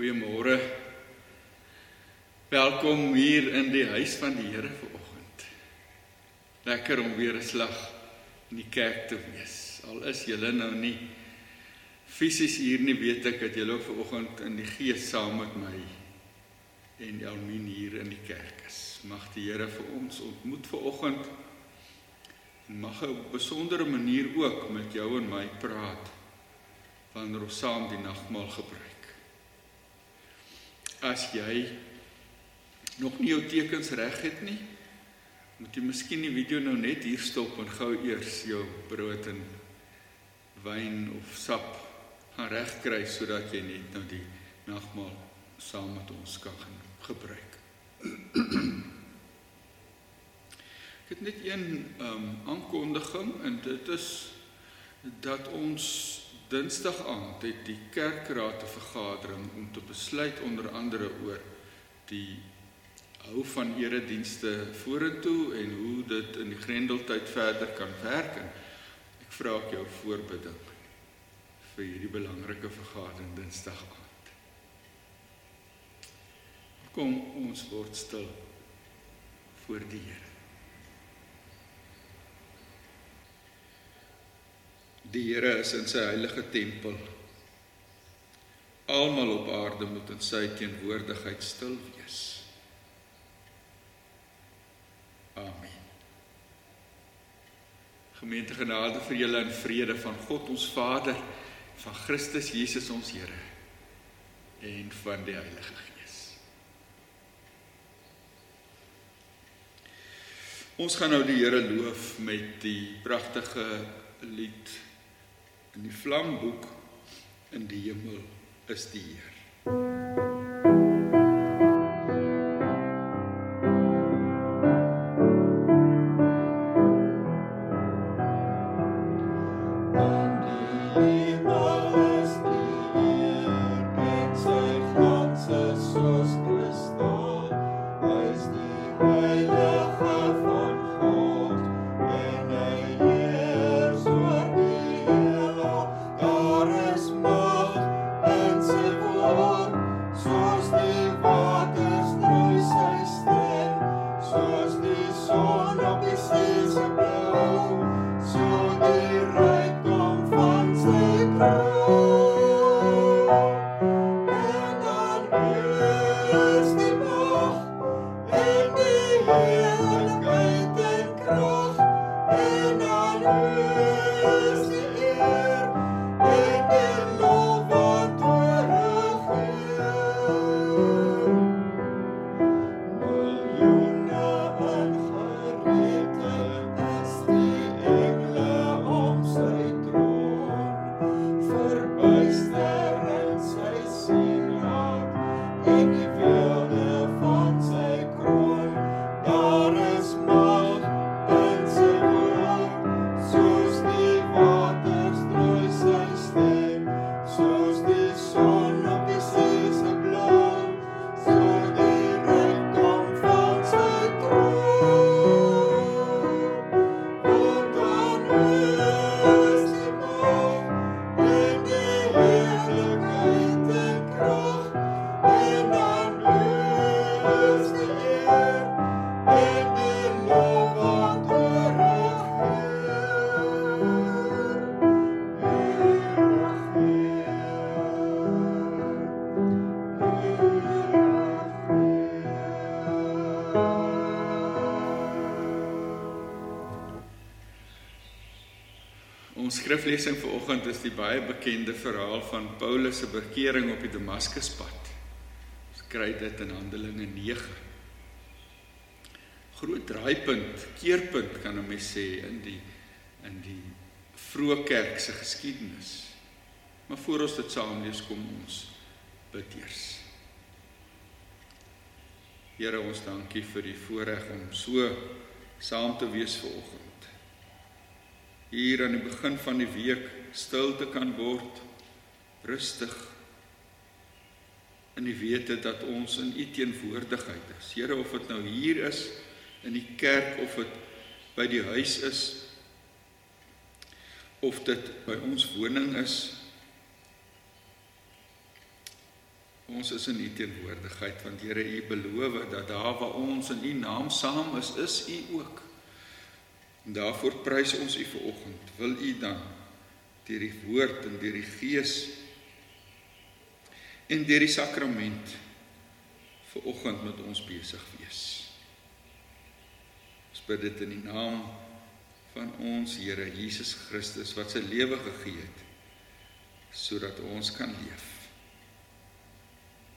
Goeiemôre. Welkom hier in die huis van die Here vanoggend. Lekker om weer 'n slag in die kerk te wees. Al is julle nou nie fisies hier nie, weet ek dat julle ook vanoggend in die gees saam met my en Elmien hier in die kerk is. Mag die Here vir ons ontmoet vanoggend en mag hy op 'n besondere manier ook met jou en my praat wanneer ons saam die nagmaal gebruik. As jy nog nie jou tekens reg het nie, moet jy miskien die video nou net hier stop en gou eers jou brood en wyn of sap gaan regkry sodat jy net nou die nagmaal saam met ons kan gebruik. Ek het net een ehm um, aankondiging en dit is dat ons Dinsdag aand het die kerkraad 'n vergadering om te besluit onder andere oor die hou van eredienste vorentoe en hoe dit in die Grendeltyd verder kan werk. En ek vra ek jou voorbidding vir hierdie belangrike vergadering Dinsdag aand. Kom ons word stil voor die Here. Die Here is in sy heilige tempel. Almal op aarde moet in sy teenwoordigheid stil wees. Amen. Gemeente genade vir julle in vrede van God ons Vader, van Christus Jesus ons Here en van die Heilige Gees. Ons gaan nou die Here loof met die pragtige lied In die vlamboek in die hemel is die Heer. Skriflesing vir oggend is die baie bekende verhaal van Paulus se bekering op die Damaskuspad. Ons kry dit in Handelinge 9. Groot draaipunt, keerpunt kan 'n mens sê in die in die vroeë kerk se geskiedenis. Maar voor ons dit saam lees, kom ons bid eers. Here, ons dankie vir die voorreg om so saam te wees vanoggend hier aan die begin van die week stil te kan word, rustig in die wete dat ons in U teenwoordigheid is. Here, of dit nou hier is in die kerk of dit by die huis is of dit by ons woning is Ons is in U teenwoordigheid want Here U beloof dat daar waar ons in U naam saam is, is U ook. En daarvoor prys ons U ver oggend. Wil U dan deur die woord en deur die gees en deur die sakrament ver oggend met ons besig wees. Ons bid dit in die naam van ons Here Jesus Christus wat sy lewe gegee het sodat ons kan leef.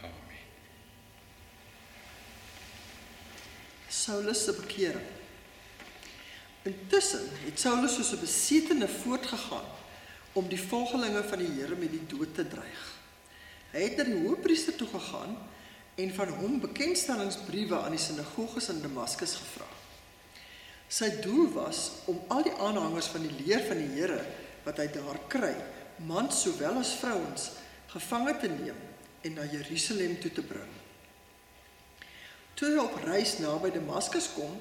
Amen. Saulus se bekering. Intussen het Saulus soos 'n besetene voortgegaan om die volgelinge van die Here met die dood te dreig. Hy het na die hoofpriester toe gegaan en van hom bekendstellingsbriewe aan die sinagoges in Damaskus gevra. Sy doel was om al die aanhangers van die leer van die Here wat hy daar kry, mans sowel as vrouens, gevange te neem en na Jerusalem toe te bring. Toe hy op reis naby Damaskus kom,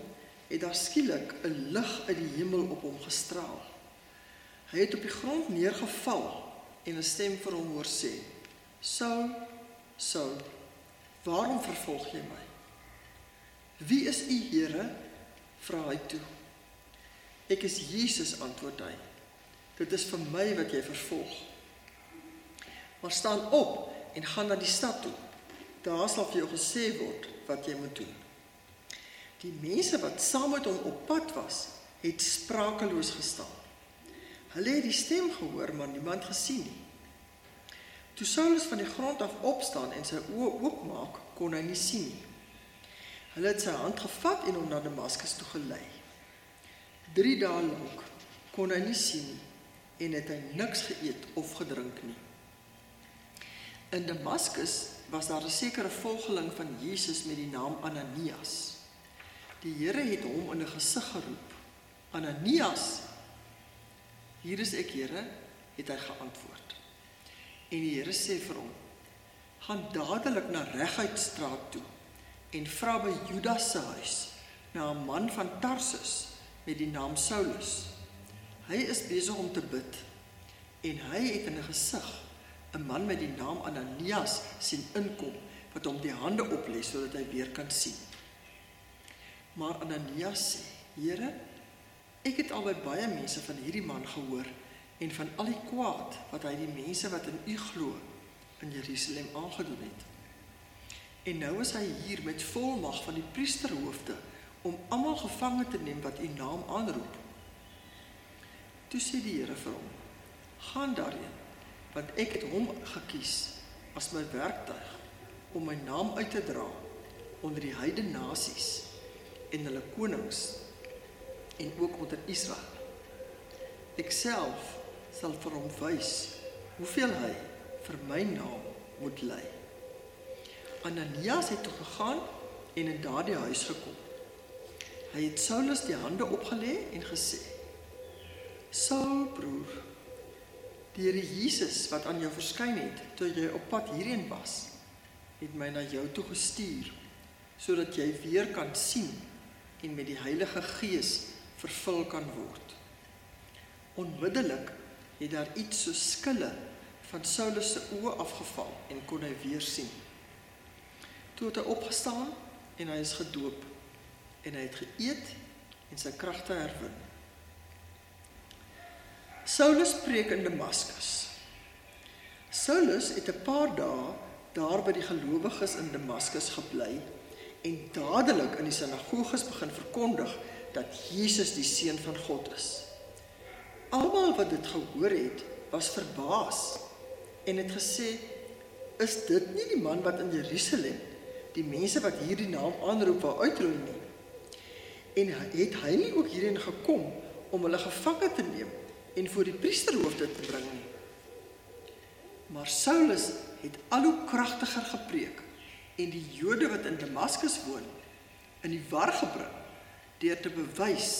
het daar skielik 'n lig uit die hemel op hom gestraal. Hy het op die grond neergeval en 'n stem vir hom hoor sê: "Saul, Saul, waarom vervolg jy my? Wie is u, Here?" vra hy toe. "Ek is Jesus," antwoord hy. "Dit is vir my wat jy vervolg. Maar staan op en gaan na die stad toe. Daar sal vir jou gesê word wat jy moet doen." Die mense wat saam met hom op pad was, het sprakeloos gestaan. Hulle het die stem gehoor, maar niemand gesien nie. Toe Saulus van die grond af opstaan en sy oë oopmaak, kon hy nie sien nie. Hulle het sy hand gevat en hom na Damaskus toe gelei. 3 dae lank kon hy nie sien nie en het hy niks geëet of gedrink nie. In Damaskus was daar 'n sekere volgeling van Jesus met die naam Ananias. Die Here het hom in 'n gesig geroep. Ananias Hier is ek, Here, het hy geantwoord. En die Here sê vir hom: "Gaan dadelik na Reguitstraat toe en vra by Judas se huis na 'n man van Tarsus met die naam Saulus. Hy is besig om te bid en hy het in 'n gesig 'n man met die naam Ananias sien inkom wat hom die hande oplê sodat hy weer kan sien." Maar Ananias sê: "Here, Ek het al by baie mense van hierdie man gehoor en van al die kwaad wat hy die mense wat in U glo in Jerusalem aangedoen het. En nou is hy hier met volmag van die priesterhoofde om almal gevange te neem wat U naam aanroep. Toe sê die Here vir hom: "Gaan daarheen, want ek het hom gekies as my werktuig om my naam uit te dra onder die heidene nasies en hulle konings en ook onder Israel. Ek self sal vir hom wys hoeveel hy vir my naam moet ly. Ananias het toe gegaan en in daardie huis gekom. Hy het Saulus die hande opgelê en gesê: "Saul broer, die Here Jesus wat aan jou verskyn het toe jy op pad hierheen was, het my na jou toe gestuur sodat jy weer kan sien en met die Heilige Gees vervul kan word. Onmiddellik het daar iets so skille van Saulus se oë afgeval en kon hy weer sien. Toe het hy opgestaan en hy is gedoop en hy het geëet en sy kragte herwin. Saulus preek in Damaskus. Saulus het 'n paar dae daar by die gelowiges in Damaskus gebly en dadelik in die sinagoges begin verkondig dat Jesus die seun van God is. Almal wat dit gehoor het, was verbaas en het gesê: "Is dit nie die man wat in Jerusalem die mense wat hierdie naam aanroep wou uitroei nie?" En het hy nie ook hierheen gekom om hulle gevange te neem en voor die priesterhoofde te bring nie? Maar Saulus het al hoe kragtiger gepreek en die Jode wat in Damaskus woon in die war gebring deur te bewys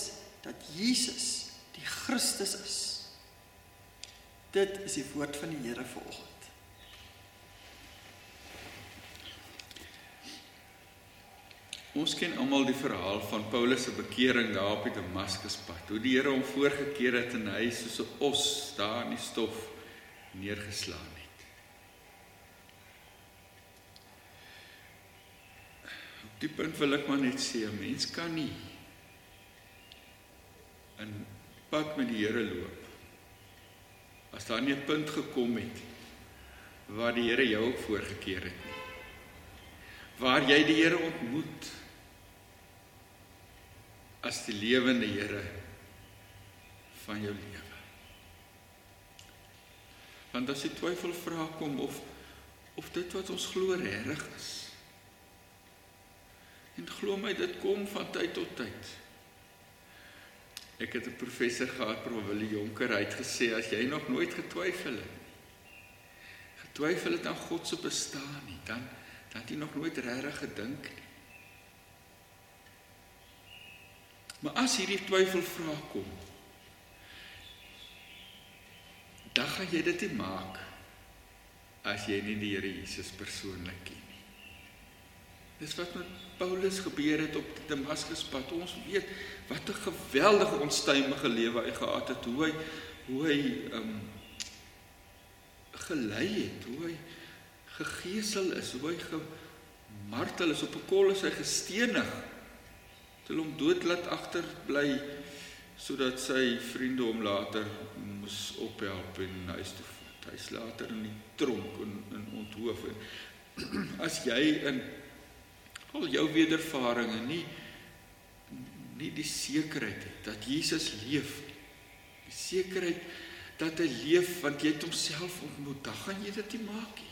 dat Jesus die Christus is. Dit is die woord van die Here vanoggend. Ons ken almal die verhaal van Paulus se bekering daar op die Damaskuspad. Hoe die Here hom voorgekeer het en hy soos 'n os daar in die stof neergeslaan het. Die punt wil ek maar net sê, mens kan nie in pad met die Here loop as daar nie 'n punt gekom het waar die Here jou ook voorgekeer het nie. Waar jy die Here ontmoet as die lewende Here van jou lewe. Want as die twyfel vra kom of of dit wat ons glo reg is. En glo my dit kom van tyd tot tyd. Ek het 'n professor gehad, Prof Willie Jonker, hy het gesê as jy nog nooit getwyfel het nie, getwyfel het aan God se bestaan nie, dan dan jy nog nooit regtig gedink nie. Maar as hierdie twyfel vra kom, dan gaan jy dit nie maak as jy nie die Here Jesus persoonlik ken nie. Dis wat met Paulus gebeur het op die Damaskuspad. Ons weet wat 'n geweldige onstuimige lewe hy gehad het, hoe hy hoe hy um gelei het, hoe hy gegeesel is, hoe hy gemartel is op 'n kol is hy gestenig. Hulle hom dood laat agterbly sodat sy vriende hom later moes ophelp en huis toe vat. Hy's later in die tronk en in onthoof en as jy in al jou wedervarings nie nie die sekerheid het dat Jesus leef die sekerheid dat hy leef want jy het homself ontmoet dan gaan jy dit nie maak nie.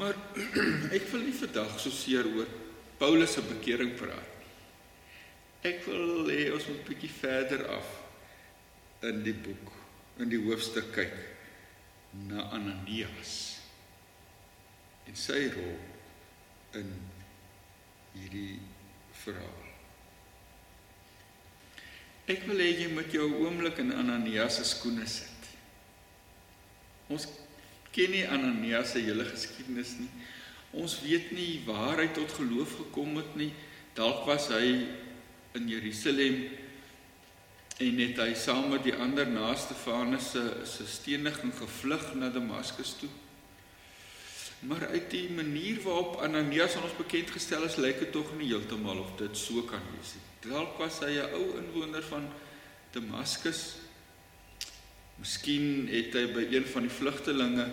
Maar ek wil nie vandag so seer oor Paulus se bekering praat ek wil hê ons moet 'n bietjie verder af in die boek in die hoofstuk kyk na Ananias en sy rol in hierdie verhaal. Ek wil hê jy moet jou oomblik in Ananias se skoene sit. Ons ken nie Ananias se hele geskiedenis nie. Ons weet nie waar hy tot geloof gekom het nie. Dalk was hy in Jerusalem en het hy saam met die ander naaste vanes se se steniging gevlug na Damaskus toe. Maar uit die manier waarop Ananias aan ons bekend gestel is, lyk dit tog nie heeltemal of dit so kan wees nie. Dalk was hy 'n ou inwoner van Damaskus. Miskien het hy by een van die vlugtelinge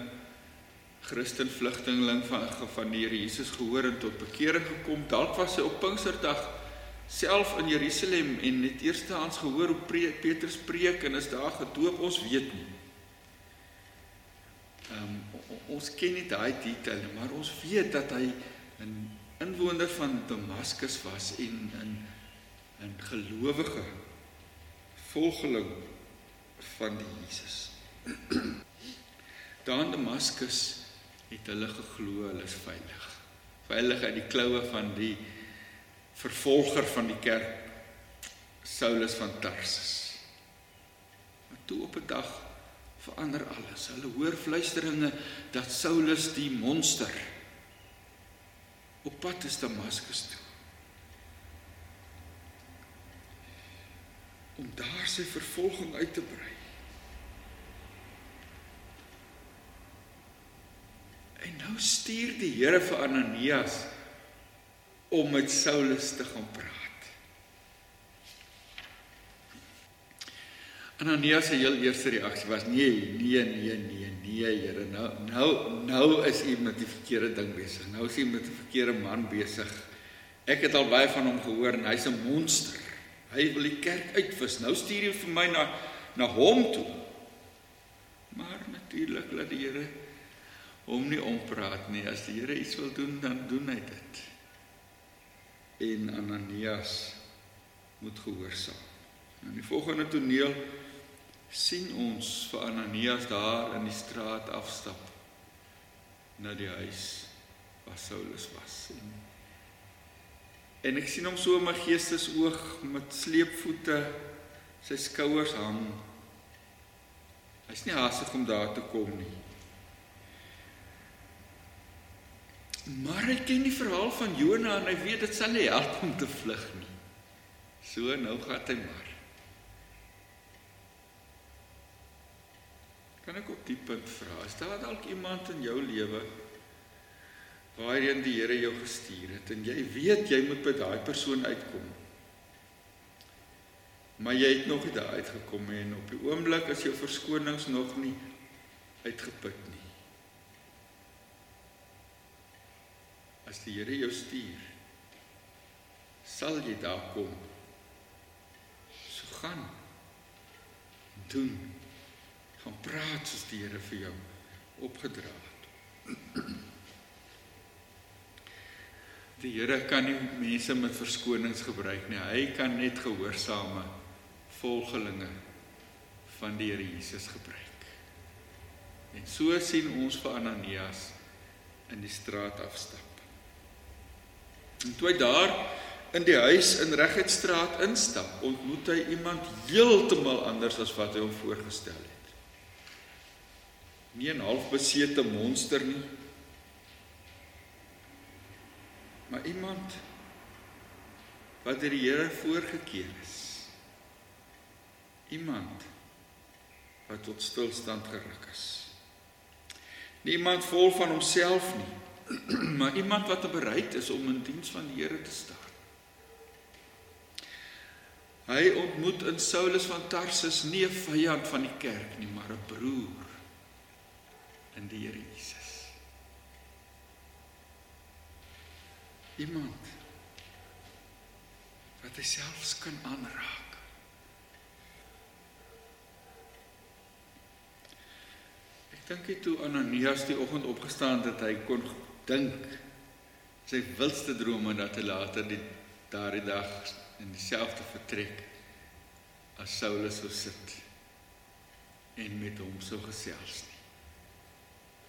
Christen vlugteling van van die Here Jesus gehoor en tot bekering gekom. Dalk was hy op Pinksterdag self in Jerusalem en het eerstehands gehoor hoe Petrus preek en is daar gedoop, ons weet nie. Ehm um, ons ken nie daai detail nie, maar ons weet dat hy 'n inwoner van Damaskus was en 'n 'n gelowige volgeling van die Jesus. Daar in Damaskus het hulle geglo hulle is veilig. Veilig uit die kloue van die vervolger van die kerk Saulus van Tarsus. Maar toe op 'n dag verander alles. Hulle hoor fluisteringe dat Saulus die monster op pad is Damaskus toe. Om daar sy vervolging uit te brei. En nou stuur die Here vir Ananias om met Saulus te gaan praat. Ananias se heel eerste reaksie was nee, nee, nee, nee, nee, Here. Nou nou nou is u met die verkeerde ding besig. Nou is u met 'n verkeerde man besig. Ek het al baie van hom gehoor en hy's 'n monster. Hy wil die kerk uitwis. Nou stuur hy vir my na na hom toe. Maar natuurlik laat die Here hom nie ompraat nie. As die Here iets wil doen, dan doen hy dit. En Ananias moet gehoorsaam. In die volgende toneel sien ons vir Ananias daar in die straat afstap na die huis waar Saulus was. En, en ek sien hom so in my geestesoog met sleepvoete sy skouers hang. Hy's nie haastig om daar te kom nie. Maar hy ken die verhaal van Jona en hy weet dit sal nie help om te vlug nie. So nou gaan hy maar. Kan ek op die punt vra? Is daar dalk iemand in jou lewe waarheen die Here jou gestuur het en jy weet jy moet by daai persoon uitkom. Maar jy het nog nie daar uitgekom en op die oomblik is jou verskonings nog nie uitgeput nie. As die Here jou stuur, sal jy daar kom. So gaan doen. Gaan praat soos die Here vir jou opgedra het. Die Here kan nie mense met verskonings gebruik nie. Hy kan net gehoorsame volgelinge van die Here Jesus gebruik. En so sien ons vir Ananias in die straat afstap. En toe hy daar in die huis in Regheidstraat instap, ontmoet hy iemand heeltemal anders as wat hy hom voorgestel het. Nie 'n halfbesete monster nie, maar iemand wat deur die Here voorgekeur is. Iemand wat tot stilstand geruk is. Nie iemand vol van homself nie, maar iemand wat bereid is om in diens van die Here te staan. Hy ontmoet in Saulus van Tarsus nie 'n vyand van die kerk nie, maar 'n broer in die Here Jesus. Iemand wat hy selfs kan aanraak. Ek dink dit toe Ananias die oggend opgestaan het, hy kon dink sy wildste drome dat hy later die daardie dag in dieselfde vertrek as Saulus sou sit en met hom sou gesels. Nie.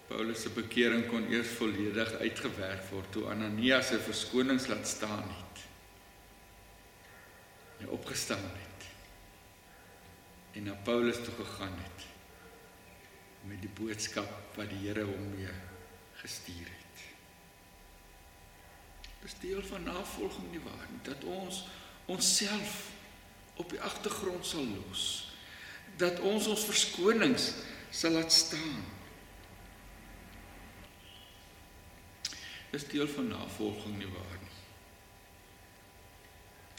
Paulus se bekering kon eers volledig uitgewerk word toe Ananias se verskonings laat staan het. Hy opgestaan het en na Paulus toe gegaan het met die boodskap wat die Here hom mee gestuur het. Dis deel van navolging nie waar nie dat ons onsself op die agtergrond sal los. Dat ons ons verskonings sal laat staan is deel van navolging nie waar nie.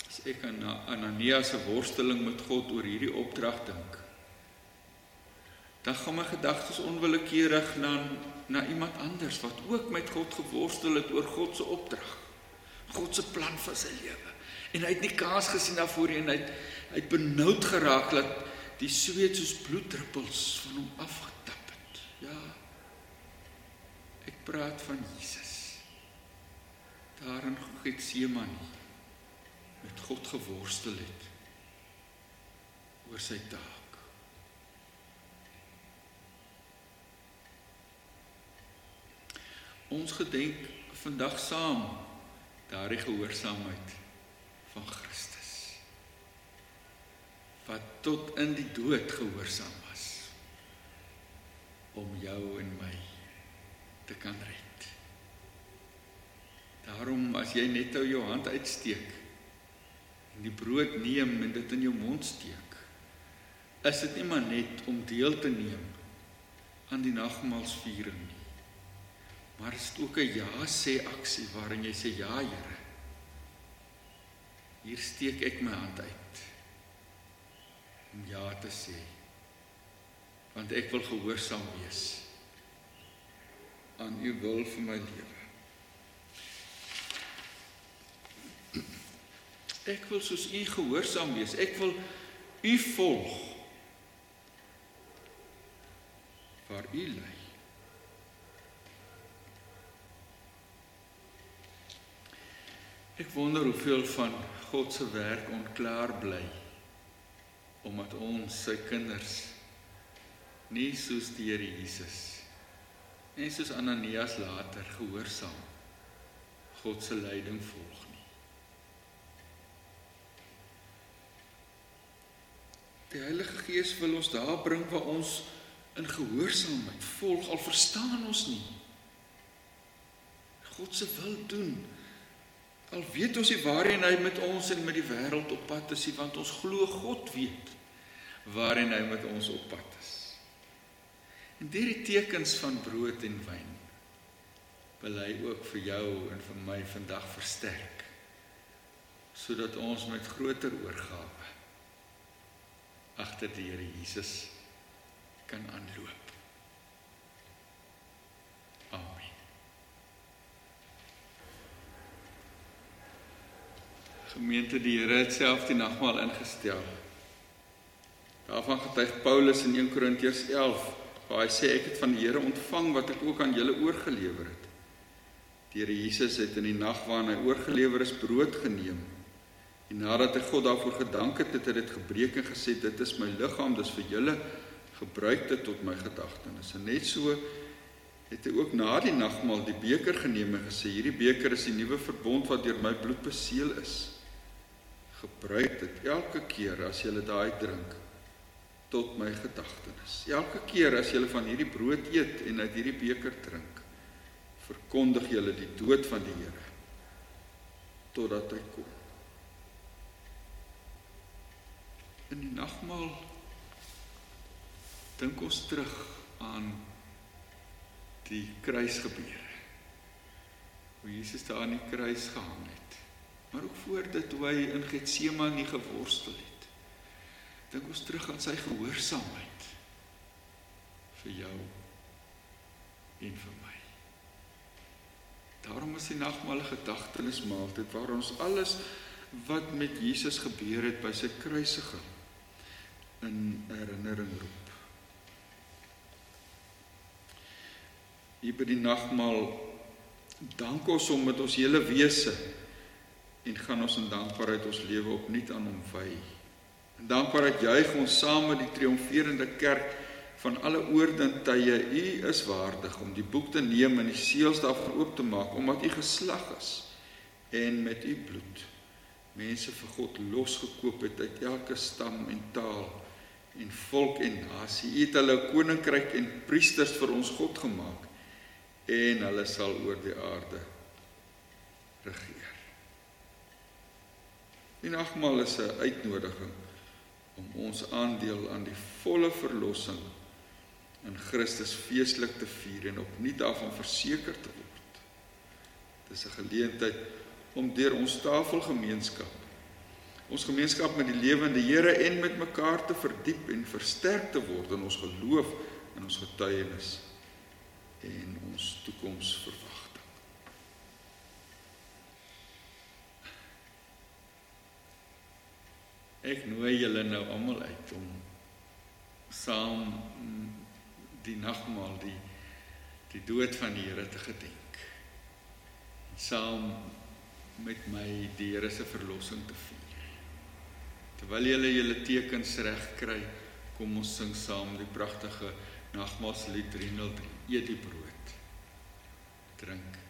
As ek aan Ananias se worsteling met God oor hierdie opdrag dink, dan gaan my gedagtes onwillekeurig na na iemand anders wat ook met God geworstel het oor God se opdrag. God se plan vir sy lewe. En hy het nie kaas gesien daarvoor en hy het, hy het benoud geraak dat die sweet soos bloeddruppels van hom afgetap het. Ja. Ek praat van Jesus daar in Getsemane met God geworstel het oor sy taak. Ons gedenk vandag saam daardie gehoorsaamheid van Christus wat tot in die dood gehoorsaam was om jou en my te kan red. Daarom as jy net nou jou hand uitsteek en die brood neem en dit in jou mond steek, is dit nie maar net om deel te neem aan die nagmaalsviering nie. Maar dit is ook 'n ja sê aksie waarin jy sê ja Here. Hier steek ek my hand uit om ja te sê. Want ek wil gehoorsaam wees aan u wil vir my lewe. Ek wil soos u gehoorsaam wees. Ek wil u volg. Waar u lei. Ek wonder hoeveel van God se werk onklaar bly omdat ons sy kinders nie soos die Here Jesus en soos Ananias later gehoorsaam God se leiding volg. Die Heilige Gees wil ons daar bring waar ons in gehoorsaamheid volg al verstaan ons nie. God se wil doen. Al weet ons nie waarheen hy met ons en met die wêreld op pad is nie, want ons glo God weet waarheen hy met ons op pad is. En deur die tekens van brood en wyn wil hy ook vir jou en vir my vandag versterk sodat ons met groter oorgawe agter die Here Jesus kan aanloop. Amen. Gemeente die Here het self die nagmaal ingestel. Daarvan getuig Paulus in 1 Korintiërs 11 waar hy sê ek het van die Here ontvang wat ek ook aan julle oorgelewer het. Die Here Jesus het in die nag waarin hy oorgelewer is brood geneem. En nadat hy God daarvoor gedank het, het hy dit gebreek en gesê dit is my liggaam, dis vir julle gebruik dit tot my gedagtenis. En net so het hy ook na die nagmaal die beker geneem en gesê hierdie beker is die nuwe verbond wat deur my bloed beseël is. Gebruik dit elke keer as jy daai drink tot my gedagtenis. Elke keer as jy van hierdie brood eet en uit hierdie beker drink, verkondig jy die dood van die Here totdat hy kom. In die nagmaal dink ons terug aan die kruisgebeure. Hoe Jesus daar aan die kruis gehang het. Maar ook voor dit hoe hy in Getsemane geworstel het. Dink ons terug aan sy gehoorsaamheid vir jou en vir my. Daarom is die nagmaal 'n gedagtenismaaltyd waar ons alles wat met Jesus gebeur het by sy kruisiging in herinnering roep. Hier by die nagmaal dank ons hom met ons hele wese en gaan ons in dankbaarheid ons lewe opnuut aan hom wy. In dankbaarheid juig ons saam met die triomferende kerk van alle oorde en tye. U is waardig om die boek te neem en die seels daarvan oop te maak omdat u geslag is en met u bloed mense vir God losgekoop het uit elke stam en taal en volk en nasie. U het hulle koninkryk en priesters vir ons God gemaak en hulle sal oor die aarde regeer. Die nagmaal is 'n uitnodiging om ons aandeel aan die volle verlossing in Christus feestelik te vier en opnuut daarvan verseker te word. Dit is 'n geleentheid om deur ons tafelgemeenskap ons gemeenskap met die lewende Here en met mekaar te verdiep en versterk te word in ons geloof en ons getuienis en ons toekomsverwagting. Ek nooi julle nou almal uit om saam die nagmaal die die dood van die Here te gedenk. Saam met my die Here se verlossing te vier. Terwyl julle julle tekens reg kry, kom ons sing saam die pragtige nagmaalslied 303. Eet die brood. Drink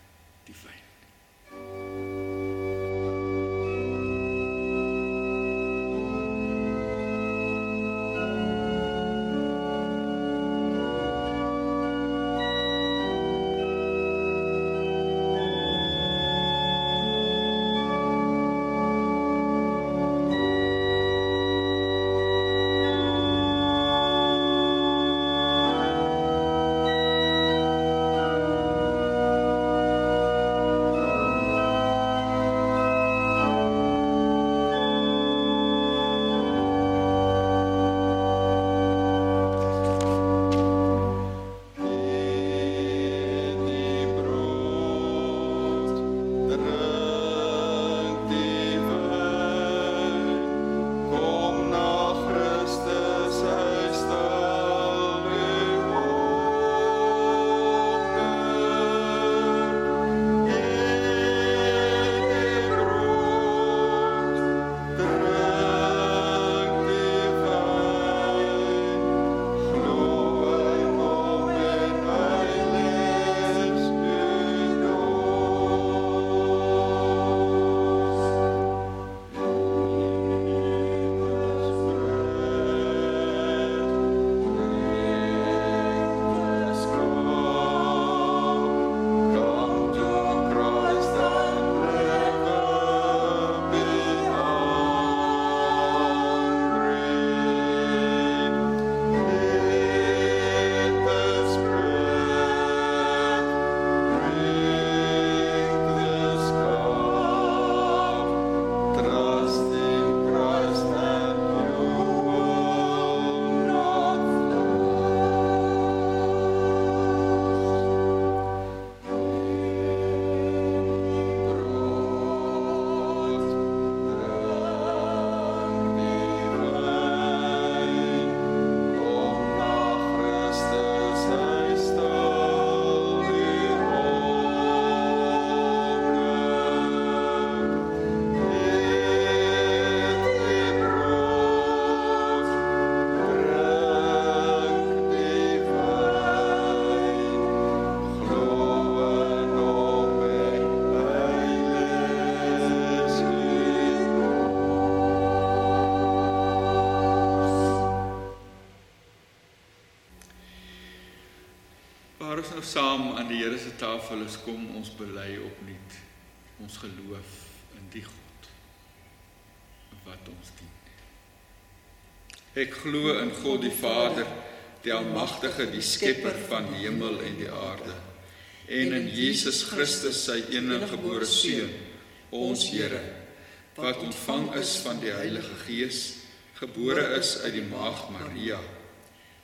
die wyn. Ons nou saam aan die Here se tafel is, kom ons bely opnuut ons geloof in die God wat ons dien. Ek glo in God die Vader, die almagtige, die skepper van die hemel en die aarde, en in Jesus Christus, sy eniggebore seun, ons Here, wat ontvang is van die Heilige Gees, gebore is uit die maagd Maria,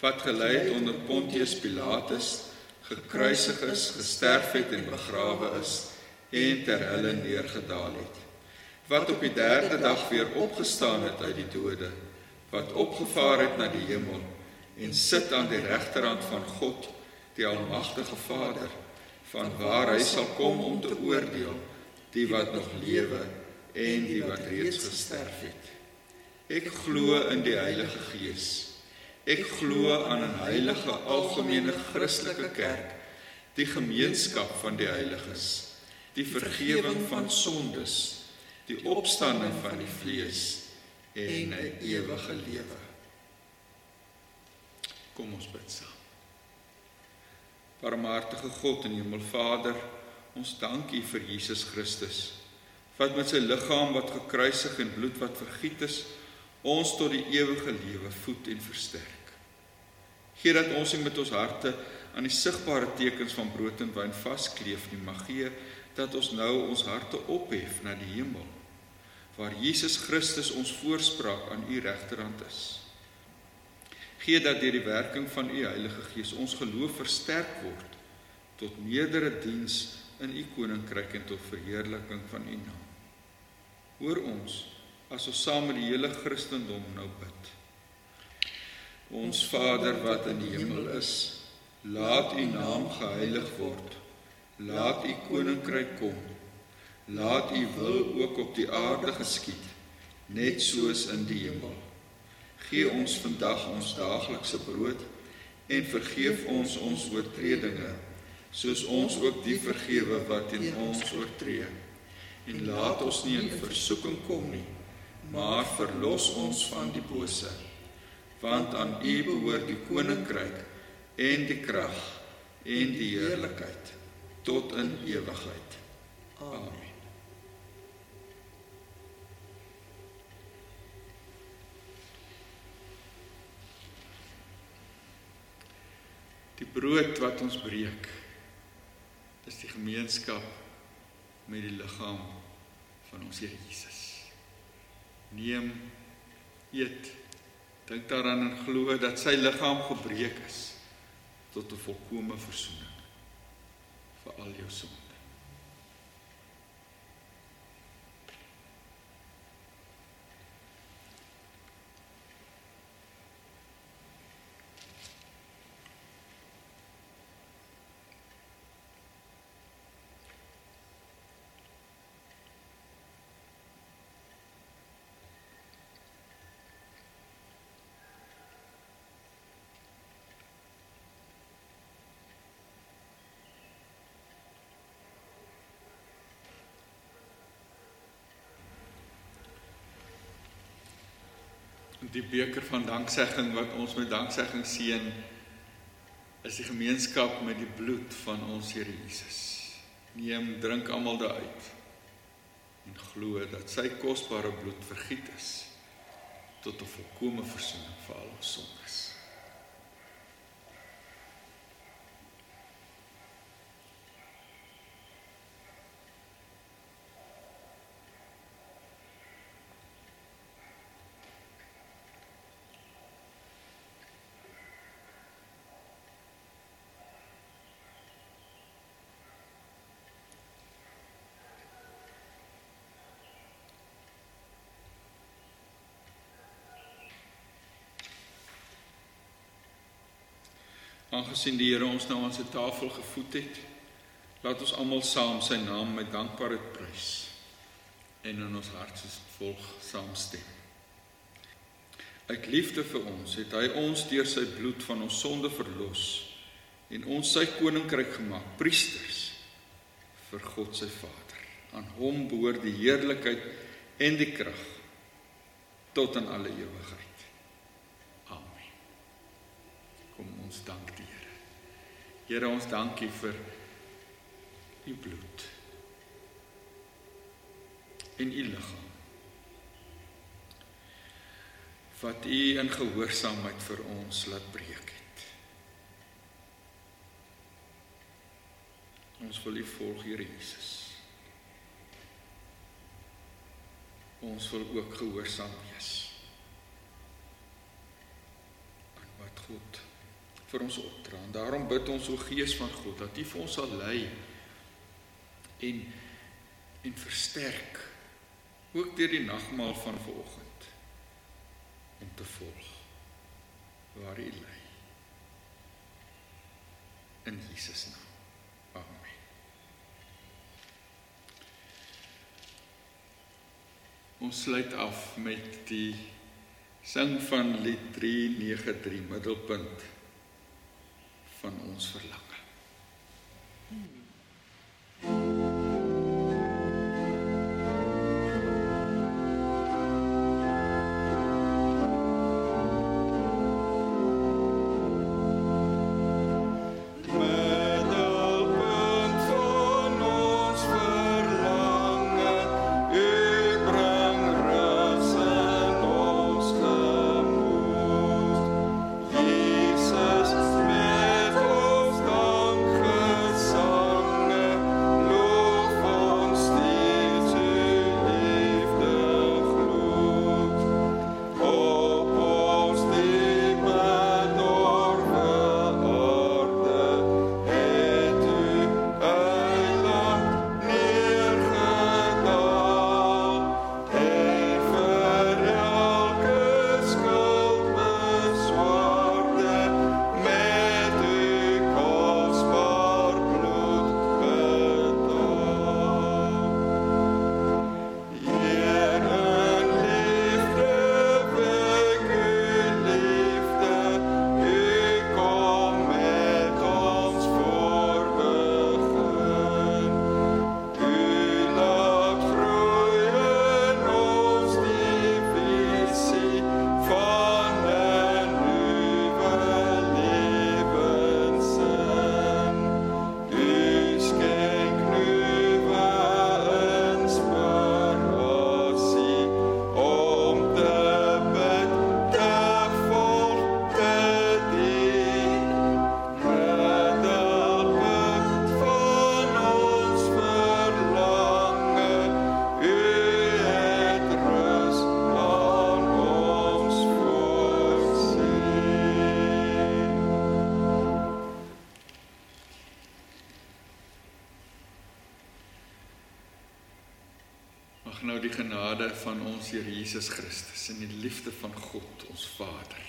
wat gelei het onder Pontius Pilatus, gekruisig is, gesterf het en begrawe is en ter helle neergedaal het. Wat op die 3de dag weer opgestaan het uit die dode wat opgevaar het na die hemel en sit aan die regterhand van God die almagtige Vader van waar hy sal kom om te oordeel die wat nog lewe en die wat reeds gesterf het. Ek glo in die Heilige Gees ek glo aan 'n heilige algemene Christelike kerk die gemeenskap van die heiliges die vergifnis van sondes die opstanding van die vlees en 'n ewige lewe. Kom ons bid saam. Barmhartige God en Hemelvader ons dank U vir Jesus Christus wat met sy liggaam wat gekruisig en bloed wat vergiet is ons tot die ewige lewe voed en versterk. Gee dat ons met ons harte aan die sigbare tekens van brood en wyn vaskleef nie, maar gee dat ons nou ons harte ophef na die hemel waar Jesus Christus ons voorspraak aan u regterhand is. Gee dat deur die werking van u Heilige Gees ons geloof versterk word tot meerdere diens in u koninkryk en tot verheerliking van u naam. Hoor ons as ons saam met die hele Christendom nou bid. Ons Vader wat in die hemel is, Laat U naam geheilig word. Laat U koninkryk kom. Laat U wil ook op die aarde geskied, net soos in die hemel. Gee ons vandag ons daaglikse brood en vergeef ons ons oortredinge, soos ons ook die vergewe wat teen ons oortree. En laat ons nie in versoeking kom nie, maar verlos ons van die bose. Want aan U behoort die koninkryk en die krag en die heerlikheid tot in ewigheid. Amen. Die brood wat ons breek is die gemeenskap met die liggaam van ons Here Jesus. Neem eet dink daaraan en glo dat sy liggaam gebreek is tot 'n volkomme verzoening vir al jou sonde. Die beker van danksegging wat ons met danksegging seën is die gemeenskap met die bloed van ons Here Jesus. Neem, drink almal daaruit en glo dat sy kosbare bloed vergiet is tot 'n volkomme verzoening vir al ons sondes. Aangesien die Here ons nou aan sy tafel gevoed het, laat ons almal saam sy naam met dankbaarheid prys en in ons harte volg saamstem. Uit liefde vir ons het hy ons deur sy bloed van ons sonde verlos en ons sy koninkryk gemaak, priesters vir God sy Vader. Aan hom behoort die heerlikheid en die krag tot in alle ewigheid. Amen. Kom ons dank die Here ons dankie vir u bloed en u liggaam wat u in gehoorsaamheid vir ons laat breek het. Ons wil u volg, Here Jesus. Ons wil ook gehoorsaam wees aan wat God vir ons opdra. En daarom bid ons o Gees van God dat U vir ons sal lei en en versterk ook deur die nagmaal van vanoggend om te volg waar U lei. In Jesus naam. Amen. Ons sluit af met die sing van lied 393 middelpunt ons verlange. Hmm. Die genade van ons Here Jesus Christus en die liefde van God ons Vader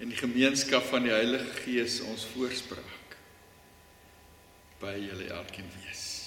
en die gemeenskap van die Heilige Gees ons voorspraak by julle elkeen wees.